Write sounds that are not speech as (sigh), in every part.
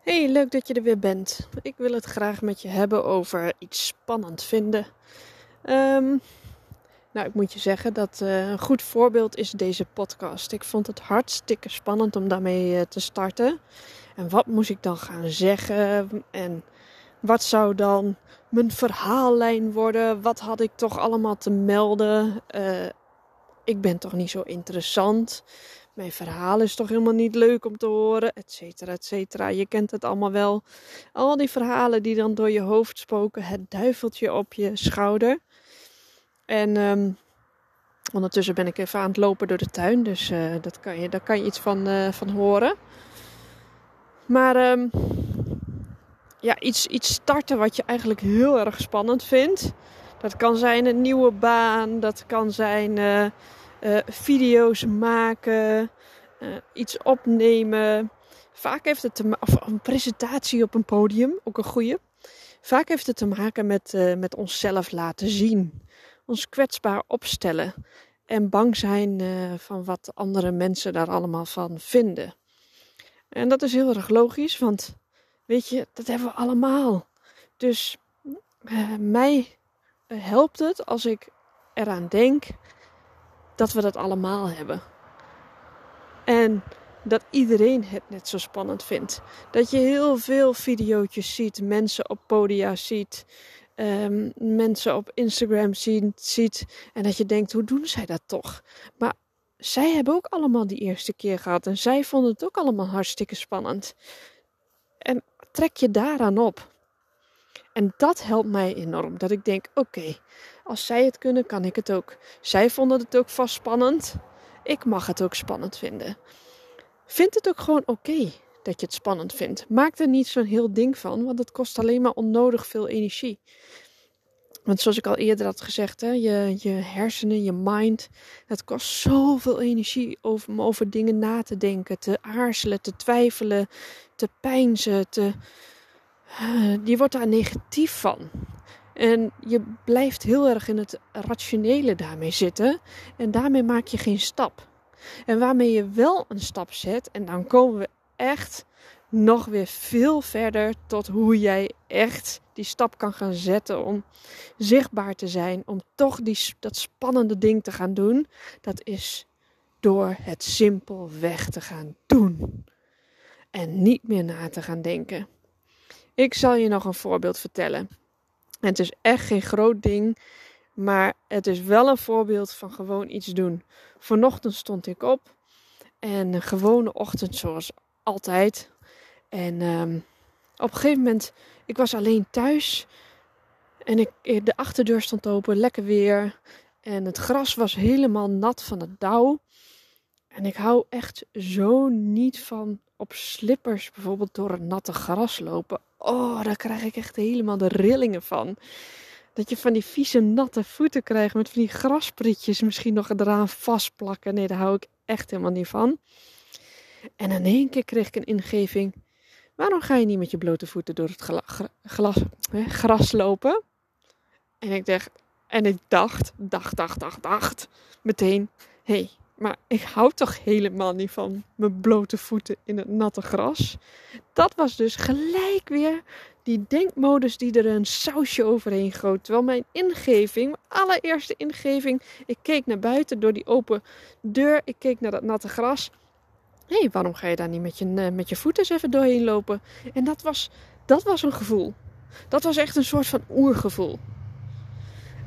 Hey, leuk dat je er weer bent. Ik wil het graag met je hebben over iets spannend vinden. Ehm, nou, ik moet je zeggen dat uh, een goed voorbeeld is deze podcast. Ik vond het hartstikke spannend om daarmee uh, te starten. En wat moest ik dan gaan zeggen? En wat zou dan mijn verhaallijn worden? Wat had ik toch allemaal te melden? Uh, ik ben toch niet zo interessant? Mijn verhaal is toch helemaal niet leuk om te horen, et cetera, et cetera. Je kent het allemaal wel. Al die verhalen die dan door je hoofd spoken, het duiveltje op je schouder. En um, ondertussen ben ik even aan het lopen door de tuin, dus uh, dat kan je, daar kan je iets van, uh, van horen. Maar um, ja, iets, iets starten wat je eigenlijk heel erg spannend vindt. Dat kan zijn een nieuwe baan, dat kan zijn uh, uh, video's maken, uh, iets opnemen. Vaak heeft het te maken, of een presentatie op een podium, ook een goede. Vaak heeft het te maken met, uh, met onszelf laten zien, ons kwetsbaar opstellen en bang zijn van wat andere mensen daar allemaal van vinden. En dat is heel erg logisch, want weet je, dat hebben we allemaal. Dus mij helpt het als ik eraan denk dat we dat allemaal hebben. En dat iedereen het net zo spannend vindt. Dat je heel veel video's ziet, mensen op podia ziet, um, mensen op Instagram ziet, ziet. En dat je denkt, hoe doen zij dat toch? Maar zij hebben ook allemaal die eerste keer gehad. En zij vonden het ook allemaal hartstikke spannend. En trek je daaraan op. En dat helpt mij enorm. Dat ik denk: oké, als zij het kunnen, kan ik het ook. Zij vonden het ook vast spannend. Ik mag het ook spannend vinden. Vind het ook gewoon oké dat je het spannend vindt. Maak er niet zo'n heel ding van, want het kost alleen maar onnodig veel energie. Want zoals ik al eerder had gezegd, hè, je, je hersenen, je mind, het kost zoveel energie om over dingen na te denken, te aarzelen, te twijfelen, te pijnzen, te, je wordt daar negatief van. En je blijft heel erg in het rationele daarmee zitten. En daarmee maak je geen stap. En waarmee je wel een stap zet, en dan komen we echt nog weer veel verder tot hoe jij echt die stap kan gaan zetten om zichtbaar te zijn, om toch die, dat spannende ding te gaan doen. Dat is door het simpelweg te gaan doen en niet meer na te gaan denken. Ik zal je nog een voorbeeld vertellen. Het is echt geen groot ding, maar het is wel een voorbeeld van gewoon iets doen. Vanochtend stond ik op en een gewone ochtend zoals altijd. En um, op een gegeven moment, ik was alleen thuis en ik, de achterdeur stond open, lekker weer. En het gras was helemaal nat van het dauw. En ik hou echt zo niet van op slippers bijvoorbeeld door het natte gras lopen. Oh, daar krijg ik echt helemaal de rillingen van. Dat je van die vieze natte voeten krijgt met van die graspritjes misschien nog eraan vastplakken. Nee, daar hou ik echt helemaal niet van. En in één keer kreeg ik een ingeving. Waarom ga je niet met je blote voeten door het hè, gras lopen? En ik dacht, en ik dacht, dacht, dacht, dacht, dacht, meteen, hé, hey, maar ik hou toch helemaal niet van mijn blote voeten in het natte gras. Dat was dus gelijk weer die denkmodus die er een sausje overheen goot. Terwijl mijn ingeving, mijn allereerste ingeving, ik keek naar buiten door die open deur. Ik keek naar dat natte gras. Hé, hey, waarom ga je daar niet met je, eh, met je voeten eens even doorheen lopen? En dat was, dat was een gevoel. Dat was echt een soort van oergevoel.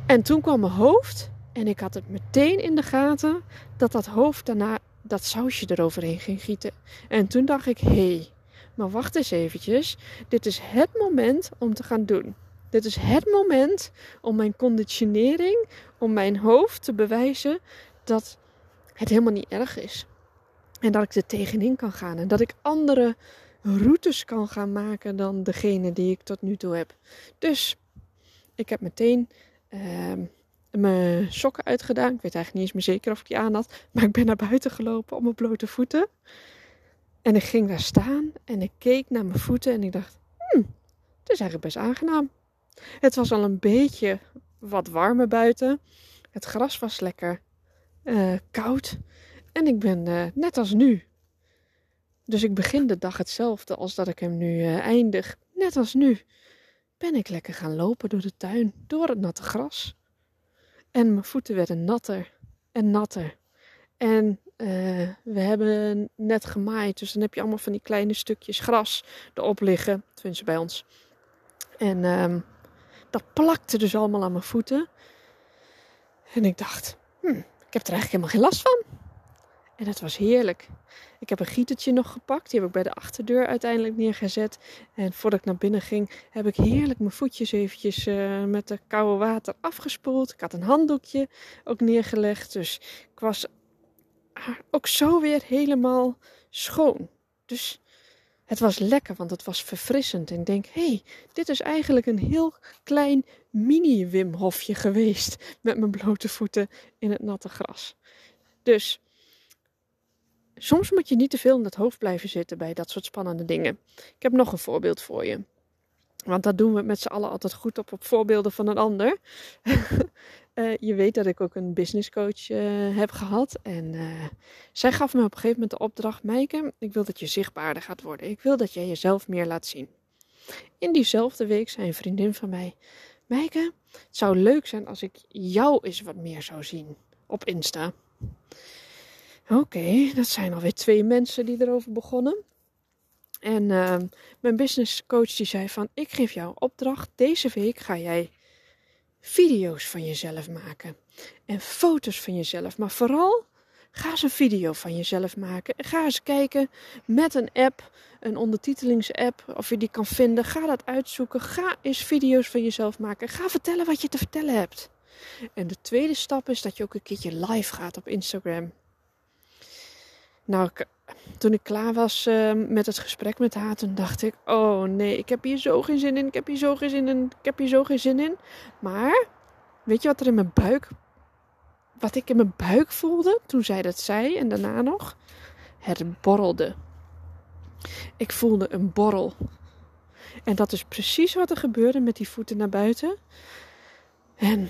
En toen kwam mijn hoofd en ik had het meteen in de gaten dat dat hoofd daarna dat sausje eroverheen ging gieten. En toen dacht ik, hé, hey, maar wacht eens eventjes. Dit is het moment om te gaan doen. Dit is het moment om mijn conditionering, om mijn hoofd te bewijzen dat het helemaal niet erg is. En dat ik er tegenin kan gaan. En dat ik andere routes kan gaan maken dan degene die ik tot nu toe heb. Dus ik heb meteen ehm, mijn sokken uitgedaan. Ik weet eigenlijk niet eens meer zeker of ik die aan had. Maar ik ben naar buiten gelopen op mijn blote voeten. En ik ging daar staan en ik keek naar mijn voeten en ik dacht, hmm, het is eigenlijk best aangenaam. Het was al een beetje wat warmer buiten. Het gras was lekker uh, koud. En ik ben uh, net als nu. Dus ik begin de dag hetzelfde als dat ik hem nu uh, eindig. Net als nu ben ik lekker gaan lopen door de tuin, door het natte gras. En mijn voeten werden natter en natter. En uh, we hebben net gemaaid, dus dan heb je allemaal van die kleine stukjes gras erop liggen. Tenminste bij ons. En um, dat plakte dus allemaal aan mijn voeten. En ik dacht, hm, ik heb er eigenlijk helemaal geen last van. En het was heerlijk. Ik heb een gietertje nog gepakt. Die heb ik bij de achterdeur uiteindelijk neergezet. En voordat ik naar binnen ging, heb ik heerlijk mijn voetjes eventjes uh, met de koude water afgespoeld. Ik had een handdoekje ook neergelegd. Dus ik was ook zo weer helemaal schoon. Dus het was lekker, want het was verfrissend. En ik denk, hé, hey, dit is eigenlijk een heel klein mini-Wim Hofje geweest. Met mijn blote voeten in het natte gras. Dus soms moet je niet te veel in het hoofd blijven zitten bij dat soort spannende dingen. Ik heb nog een voorbeeld voor je. Want dat doen we met z'n allen altijd goed op, op voorbeelden van een ander. uh, (laughs) je weet dat ik ook een business coach uh, heb gehad. En uh, zij gaf me op een gegeven moment de opdracht: Meike, ik wil dat je zichtbaarder gaat worden. Ik wil dat jij jezelf meer laat zien. In diezelfde week zei een vriendin van mij: Meike, het zou leuk zijn als ik jou eens wat meer zou zien op Insta. Oké, dat zijn alweer twee mensen die erover begonnen. En uh, mijn business coach die zei van, ik geef jou een opdracht. Deze week ga jij video's van jezelf maken. En foto's van jezelf. Maar vooral ga eens een video van jezelf maken. Ga eens kijken met een app, een ondertitelingsapp, of je die kan vinden. Ga dat uitzoeken. Ga eens video's van jezelf maken. Ga vertellen wat je te vertellen hebt. En de tweede stap is dat je ook een keertje live gaat op Instagram. Nou, toen ik klaar was uh, met het gesprek met haar, toen dacht ik: Oh nee, ik heb hier zo geen zin in. Ik heb hier zo geen zin in. Ik heb hier zo geen zin in. Maar weet je wat er in mijn buik. Wat ik in mijn buik voelde toen zij dat zei en daarna nog? Het borrelde. Ik voelde een borrel. En dat is precies wat er gebeurde met die voeten naar buiten. En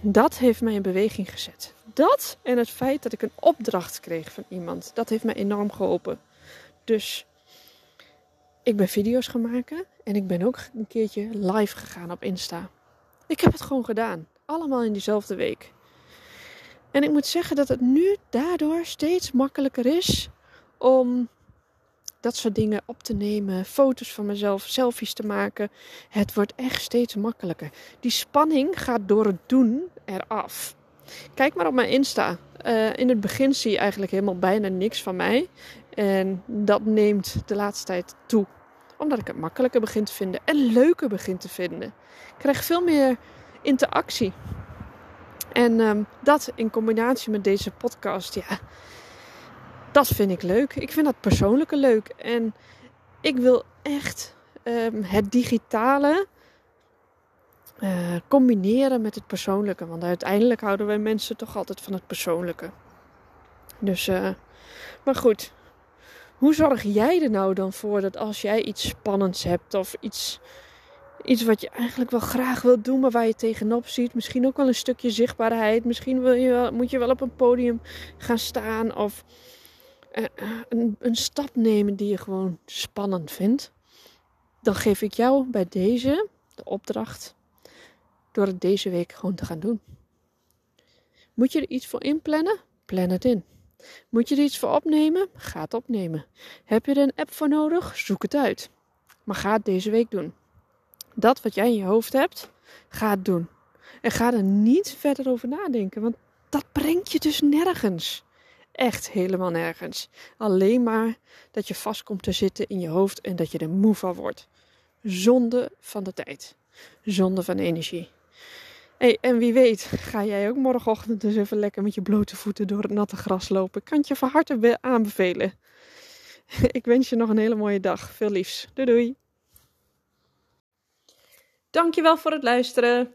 dat heeft mij in beweging gezet. Dat en het feit dat ik een opdracht kreeg van iemand, dat heeft mij enorm geholpen. Dus ik ben video's gaan maken en ik ben ook een keertje live gegaan op Insta. Ik heb het gewoon gedaan. Allemaal in diezelfde week. En ik moet zeggen dat het nu daardoor steeds makkelijker is om dat soort dingen op te nemen, foto's van mezelf, selfies te maken. Het wordt echt steeds makkelijker. Die spanning gaat door het doen eraf. Kijk maar op mijn Insta. Uh, in het begin zie je eigenlijk helemaal bijna niks van mij. En dat neemt de laatste tijd toe. Omdat ik het makkelijker begin te vinden en leuker begin te vinden. Ik krijg veel meer interactie. En um, dat in combinatie met deze podcast, ja, dat vind ik leuk. Ik vind dat persoonlijke leuk. En ik wil echt um, het digitale uh, combineren met het persoonlijke. Want uiteindelijk houden wij mensen toch altijd van het persoonlijke. Dus, uh, maar goed. Hoe zorg jij er nou dan voor dat als jij iets spannends hebt of iets, iets wat je eigenlijk wel graag wilt doen, maar waar je tegenop ziet, misschien ook wel een stukje zichtbaarheid, misschien wil je wel, moet je wel op een podium gaan staan of een, een stap nemen die je gewoon spannend vindt, dan geef ik jou bij deze de opdracht door het deze week gewoon te gaan doen. Moet je er iets voor inplannen? Plan het in. Moet je er iets voor opnemen? Ga het opnemen. Heb je er een app voor nodig? Zoek het uit. Maar ga het deze week doen. Dat wat jij in je hoofd hebt, ga het doen. En ga er niet verder over nadenken, want dat brengt je dus nergens. Echt helemaal nergens. Alleen maar dat je vast komt te zitten in je hoofd en dat je er moe van wordt. Zonde van de tijd. Zonde van energie. Hey, en wie weet, ga jij ook morgenochtend dus even lekker met je blote voeten door het natte gras lopen? Kan je van harte aanbevelen. (laughs) Ik wens je nog een hele mooie dag. Veel liefs. Doei doei. Dankjewel voor het luisteren.